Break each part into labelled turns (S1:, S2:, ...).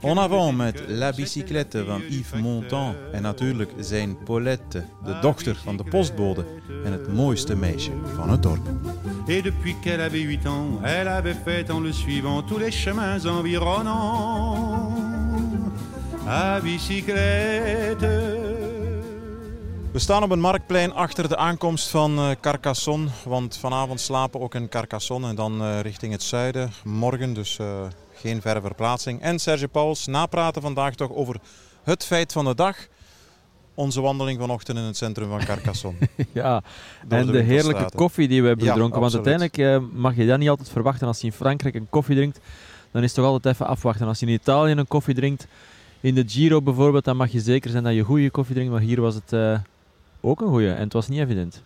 S1: En avant met La Bicyclette van Yves Montand en natuurlijk zijn Paulette, de dochter van de postbode en het mooiste meisje van het dorp.
S2: Et depuis qu'elle avait 8 ans, elle avait fait en le suivant tous les chemins environnants. À bicyclette.
S1: We staan op een marktplein achter de aankomst van eh, Carcassonne. Want vanavond slapen ook in Carcassonne en dan eh, richting het zuiden. Morgen dus eh, geen verre verplaatsing. En Serge Pauls napraten vandaag toch over het feit van de dag. Onze wandeling vanochtend in het centrum van Carcassonne.
S3: Ja,
S1: Door
S3: en de, heerlijke koffie die we hebben
S1: Ja,
S3: gedronken. Want uiteindelijk eh, mag je dat niet altijd verwachten. Als je in Frankrijk een koffie drinkt, dan is het toch altijd even afwachten. Als je in Italië een koffie drinkt, in de Giro bijvoorbeeld, dan mag je zeker zijn dat je goede koffie drinkt. Maar hier was het eh, ook een goede en het was niet evident.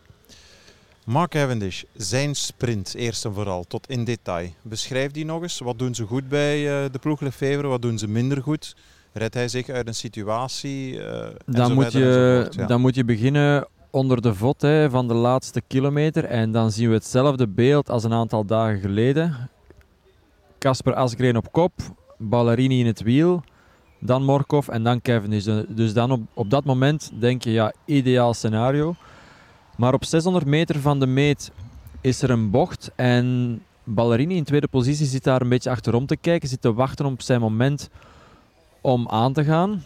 S1: Mark Cavendish, zijn sprint eerst en vooral, tot in detail. Beschrijf die nog eens. Wat doen ze goed bij eh, de ploeg Lefevre? Wat doen ze minder goed? Redt hij zich uit een situatie? en
S3: Dan moet, je,
S1: ja.
S3: dan moet je beginnen onder de vod hè, van de laatste kilometer. En dan zien we hetzelfde beeld als een aantal dagen geleden. Casper Asgreen op kop, Ballerini in het wiel, dan Morkov en dan Cavendish. Dus- Dus dan op, op dat moment denk je, ja, ideaal scenario. Maar op 600 meter van de meet is er een bocht en Ballerini in tweede positie zit daar een beetje achterom te kijken, zit te wachten op zijn moment om aan te gaan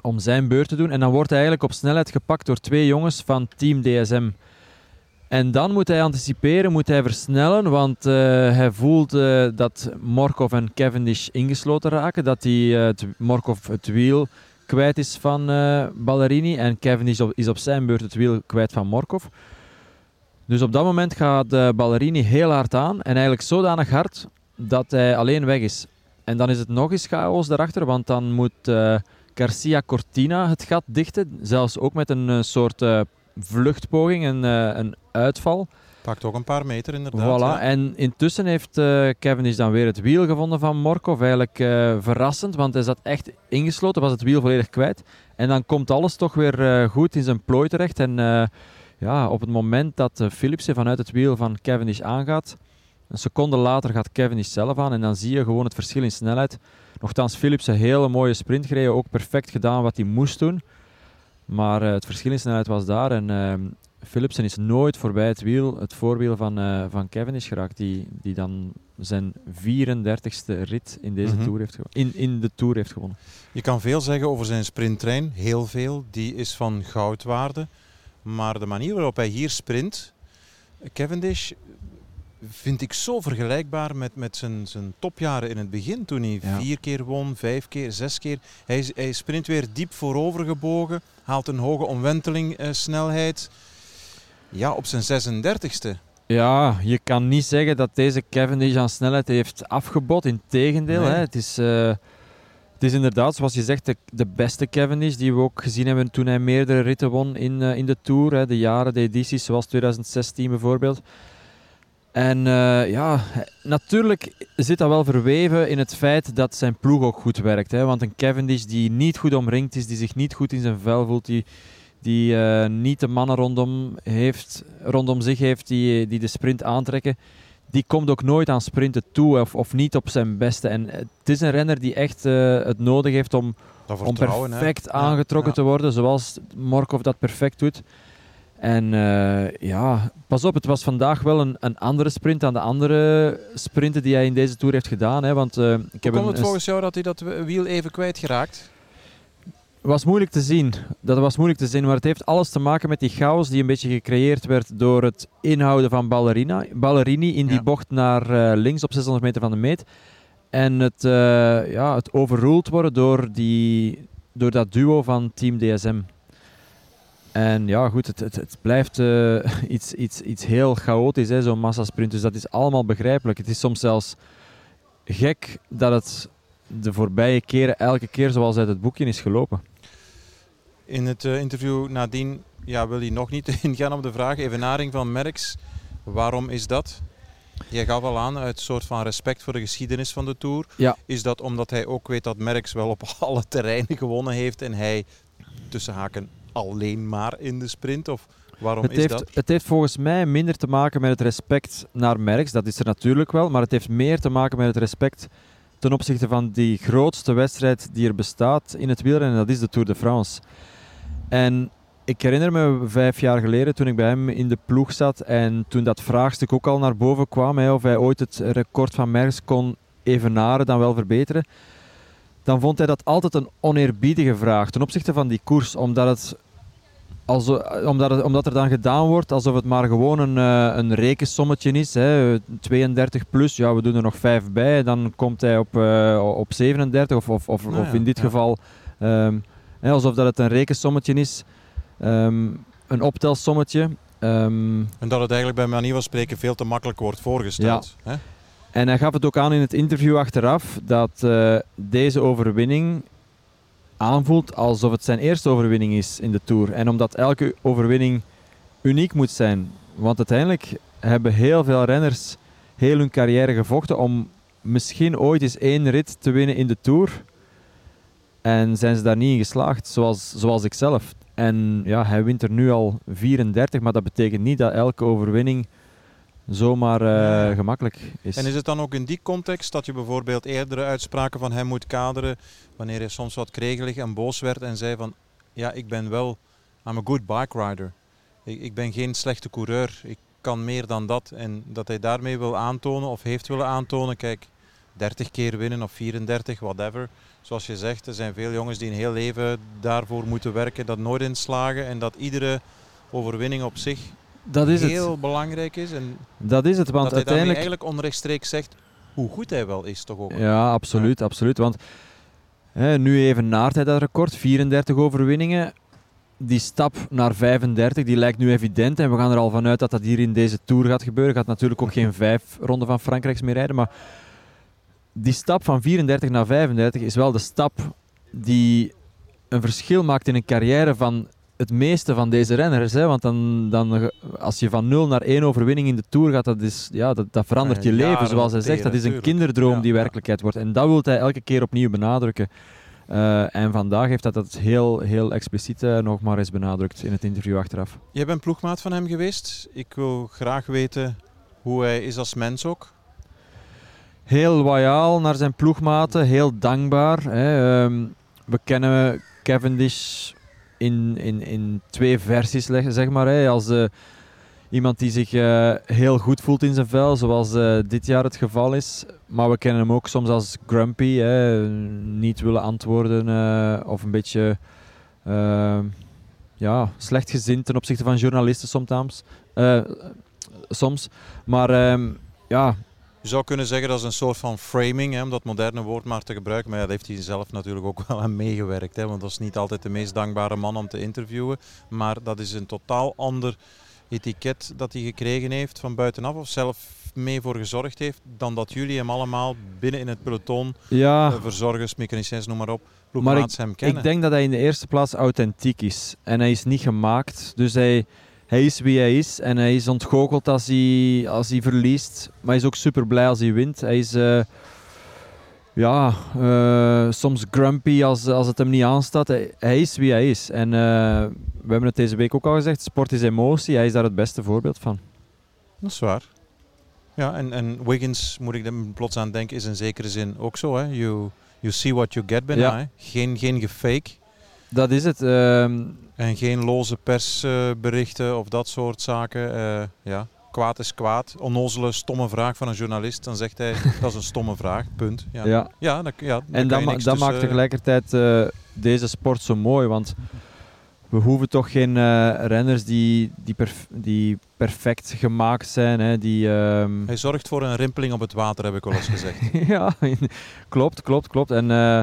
S3: om zijn beurt te doen. En dan wordt hij eigenlijk op snelheid gepakt door twee jongens van Team DSM. En dan moet hij anticiperen, moet hij versnellen, want eh, hij voelt eh, dat Morkov en Cavendish ingesloten raken. Dat hij, het, Morkov het wiel kwijt is van eh, Ballerini en Cavendish op- is op zijn beurt het wiel kwijt van Morkov. Dus op dat moment gaat eh, Ballerini heel hard aan en eigenlijk zodanig hard dat hij alleen weg is. En dan is het nog eens chaos daarachter, want dan moet eh, Garcia Cortina het gat dichten. Zelfs ook met een soort vluchtpoging, een, een uitval.
S1: Pakt ook een paar meter inderdaad.
S3: Voilà.
S1: ja.
S3: En intussen heeft eh Cavendish dan weer het wiel gevonden van Morkov. Eigenlijk eh, verrassend, want hij zat echt ingesloten, was het wiel volledig kwijt. En dan komt alles toch weer eh, goed in zijn plooi terecht. En ja, op het moment dat Philipsen vanuit het wiel van Cavendish aangaat, een seconde later gaat Cavendish zelf aan. En dan zie je gewoon het verschil in snelheid. Nochtans, Philipsen een hele mooie sprint gereden, ook perfect gedaan wat hij moest doen. Maar het verschil in snelheid was daar. En ehm, Philipsen is nooit voorbij het wiel, het voorwiel van, eh, van Cavendish geraakt, die, die dan zijn 34ste rit in deze
S1: Mhm.
S3: tour heeft in, in de Tour heeft gewonnen.
S1: Je kan veel zeggen over zijn sprinttrein, heel veel. Die is van goudwaarde. Maar de manier waarop hij hier sprint, Cavendish, vind ik zo vergelijkbaar met, met zijn, zijn topjaren in het begin. Toen hij
S3: Ja.
S1: vier keer won, vijf keer, zes keer. Hij, is- hij sprint weer diep voorover gebogen, haalt een hoge omwenteling eh, snelheid. Ja, op zijn 36e.
S3: Ja, je kan niet zeggen dat deze Cavendish aan snelheid heeft afgebot. Integendeel,
S1: Nee.
S3: hè. Het, is, eh, het is inderdaad, zoals je zegt, de, de beste Cavendish die we ook gezien hebben toen hij meerdere ritten won in, eh, in de Tour. Hè. De jaren, de edities, zoals 2016 bijvoorbeeld. En eh, ja, natuurlijk zit dat wel verweven in het feit dat zijn ploeg ook goed werkt. Hè. Want een Cavendish die niet goed omringd is, die zich niet goed in zijn vel voelt, die, die eh, niet de mannen rondom, heeft, rondom zich heeft die, die de sprint aantrekken, die komt ook nooit aan sprinten toe of, of niet op zijn beste. En het is een renner die echt eh, het nodig heeft om, om
S1: hè.
S3: perfect
S1: Ja,
S3: aangetrokken
S1: ja.
S3: te worden, zoals Morkov dat perfect doet. En eh, ja, pas op, het was vandaag wel een, een andere sprint dan de andere sprinten die hij in deze Tour heeft gedaan. Hè, want, eh, ik
S1: Hoe
S3: heb
S1: komt
S3: een,
S1: het volgens jou dat hij dat wiel even kwijtgeraakt?
S3: Was moeilijk te zien. Dat was moeilijk te zien, maar het heeft alles te maken met die chaos die een beetje gecreëerd werd door het inhouden van Ballerina. Ballerini in die
S1: Ja.
S3: bocht naar eh, links op 600 meter van de meet. En het, uh, ja, het overruled worden door, die, door dat duo van Team DSM. En ja, goed, het, het, het blijft uh, iets, iets, iets heel chaotisch, zo'n massasprint. Dus dat is allemaal begrijpelijk. Het is soms zelfs gek dat het de voorbije keren elke keer zoals uit het boekje is gelopen.
S1: In het uh, interview nadien ja, wil hij nog niet ingaan op de vraag. Evenaring van Merckx, waarom is dat? Jij gaf al aan, uit soort van respect voor de geschiedenis van de Tour.
S3: Ja.
S1: Is dat omdat hij ook weet dat Merckx wel op alle terreinen gewonnen heeft en hij tussen haken alleen maar in de sprint? Of waarom
S3: het
S1: is
S3: heeft,
S1: dat?
S3: Het heeft volgens mij minder te maken met het respect naar Merckx. Dat is er natuurlijk wel. Maar het heeft meer te maken met het respect ten opzichte van die grootste wedstrijd die er bestaat in het wielrennen. En dat is de Tour de France. En ik herinner me vijf jaar geleden toen ik bij hem in de ploeg zat en toen dat vraagstuk ook al naar boven kwam, hè, of hij ooit het record van Merckx kon evenaren, dan wel verbeteren, dan vond hij dat altijd een oneerbiedige vraag ten opzichte van die koers, omdat, het, also, omdat, het, omdat er dan gedaan wordt alsof het maar gewoon een, uh, een rekensommetje is. Hè. 32 plus, ja, we doen er nog 5 bij, dan komt hij op, uh, op 37 of, of, of, nou ja, of in dit ja. geval um, hè, alsof dat het een rekensommetje is. Um, een optelsommetje. Um,
S1: en dat het eigenlijk bij manier van spreken veel te makkelijk wordt voorgesteld.
S3: Ja.
S1: Hè?
S3: En hij gaf het ook aan in het interview achteraf dat uh, deze overwinning aanvoelt alsof het zijn eerste overwinning is in de Tour. En omdat elke overwinning uniek moet zijn. Want uiteindelijk hebben heel veel renners heel hun carrière gevochten om misschien ooit eens één rit te winnen in de Tour. En zijn ze daar niet in geslaagd, zoals, zoals ik zelf. En ja, hij wint er nu al 34, maar dat betekent niet dat elke overwinning zomaar uh, ja. gemakkelijk is.
S1: En is het dan ook in die context dat je bijvoorbeeld eerdere uitspraken van hem moet kaderen, wanneer hij soms wat kregelig en boos werd en zei van, ja, ik ben wel, I'm a good bike rider. Ik, ik ben geen slechte coureur, ik kan meer dan dat. En dat hij daarmee wil aantonen of heeft willen aantonen, kijk, 30 keer winnen of 34, whatever. Zoals je zegt, er zijn veel jongens die een heel leven daarvoor moeten werken, dat nooit in slagen en dat iedere overwinning op zich
S3: dat is
S1: heel
S3: het.
S1: belangrijk is. En
S3: dat is het, want
S1: dat
S3: uiteindelijk...
S1: hij eigenlijk onrechtstreeks zegt hoe goed hij wel is, toch ook?
S3: Ja, absoluut, ja. absoluut. Want hè, nu even naart hij dat record, 34 overwinningen. Die stap naar 35, die lijkt nu evident. En we gaan er al vanuit dat dat hier in deze Tour gaat gebeuren. Gaat natuurlijk ook geen vijf ronden van Frankrijks meer rijden, maar die stap van 34 naar 35 is wel de stap die een verschil maakt in een carrière van het meeste van deze renners. Hè? Want dan, dan, als je van 0 naar 1 overwinning in de Tour gaat, dat, is, ja, dat, dat verandert je leven. Zoals hij zegt, dat is een kinderdroom die werkelijkheid wordt. En dat wil hij elke keer opnieuw benadrukken. Uh, en vandaag heeft dat, dat heel, heel expliciet uh, nog maar eens benadrukt in het interview achteraf.
S1: Jij bent ploegmaat van hem geweest. Ik wil graag weten hoe hij is als mens ook
S3: heel loyaal naar zijn ploegmaten, heel dankbaar. Hè. Um, we kennen Cavendish in, in, in twee versies, zeg maar. Hè. Als uh, iemand die zich uh, heel goed voelt in zijn vel, zoals uh, dit jaar het geval is. Maar we kennen hem ook soms als grumpy, hè. niet willen antwoorden of een beetje ja, slecht gezind ten opzichte van journalisten soms. Maar um, ja,
S1: je zou kunnen zeggen dat is een soort van framing, hè, om dat moderne woord maar te gebruiken. Maar ja, daar heeft hij zelf natuurlijk ook wel aan meegewerkt. Hè, want dat is niet altijd de meest dankbare man om te interviewen. Maar dat is een totaal ander etiket dat hij gekregen heeft van buitenaf. Of zelf mee voor gezorgd heeft. Dan dat jullie hem allemaal binnen in het peloton,
S3: ja.
S1: uh, verzorgers, mechaniciëns, noem maar op,
S3: maar ik,
S1: hem kennen.
S3: ik denk dat hij in de eerste plaats authentiek is. En hij is niet gemaakt. Dus hij hij is wie hij is en hij is ontgoocheld als hij, als hij verliest. Maar hij is ook super blij als hij wint. Hij is uh, ja, uh, soms grumpy als, als het hem niet aanstaat. Hij, hij is wie hij is. En uh, we hebben het deze week ook al gezegd: sport is emotie. Hij is daar het beste voorbeeld van.
S1: Dat is waar. Ja, en, en Wiggins, moet ik er plots aan denken, is in zekere zin ook zo. Hè? You, you see what you get bijna. Ja. Geen, geen gefake.
S3: Dat is het. Uh,
S1: en geen loze persberichten of dat soort zaken. Uh, ja, kwaad is kwaad. Onnozele, stomme vraag van een journalist. Dan zegt hij, dat is een stomme vraag, punt. Ja,
S3: ja.
S1: ja, dan, ja
S3: En dat, ma dat maakt tegelijkertijd uh, deze sport zo mooi. Want we hoeven toch geen eh, renners die, die, perf- die perfect gemaakt zijn. Hè, die, ehm,
S1: Hij zorgt voor een rimpeling op het water, heb ik al eens gezegd.
S3: ja, klopt, klopt, klopt. En eh,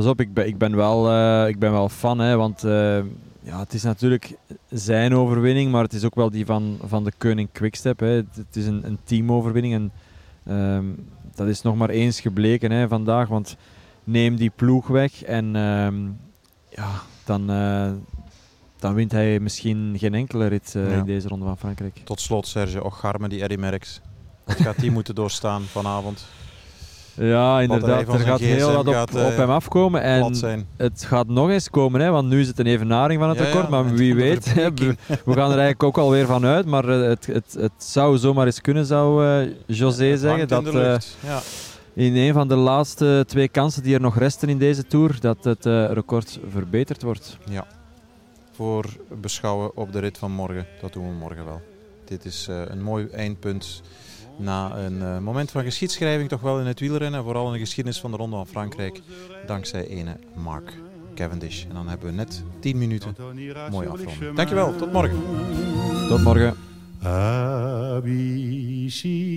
S3: pas op, ik ben, ik ben, wel, eh, ik ben wel fan, hè, want eh, ja, het is natuurlijk zijn overwinning, maar het is ook wel die van, van de Koning Quickstep. Hè. Het, het is een, een teamoverwinning en ehm, dat is nog maar eens gebleken hè, vandaag, want neem die ploeg weg en ehm, ja, dan, eh, dan wint hij misschien geen enkele rit eh,
S1: Ja.
S3: in deze ronde van Frankrijk.
S1: Tot slot Serge Ocharme, die Eddy Merckx. Wat gaat die moeten doorstaan vanavond?
S3: Ja, inderdaad. Er gaat heel wat op,
S1: gaat, eh,
S3: op hem afkomen. En het gaat nog eens komen, hè, want nu is het een evenaring van het
S1: Ja,
S3: akkoord.
S1: ja,
S3: maar wie weet, hè, we, gaan er eigenlijk ook alweer van uit. Maar eh, het, het, het zou zomaar eens kunnen, zou eh, José zeggen. Dat
S1: ja.
S3: in een van de laatste twee kansen die er nog resten in deze Tour, dat het record verbeterd wordt.
S1: voor beschouwen op de rit van morgen. Dat doen we morgen wel. Dit is een mooi eindpunt na een eh, moment van geschiedschrijving, toch wel in het wielrennen. Vooral in de geschiedenis van de Ronde van Frankrijk. Dankzij ene Mark Cavendish. En dan hebben we net 10 minuten. Mooi afronden. Dankjewel, tot morgen.
S3: Tot morgen.
S2: À bicyclette.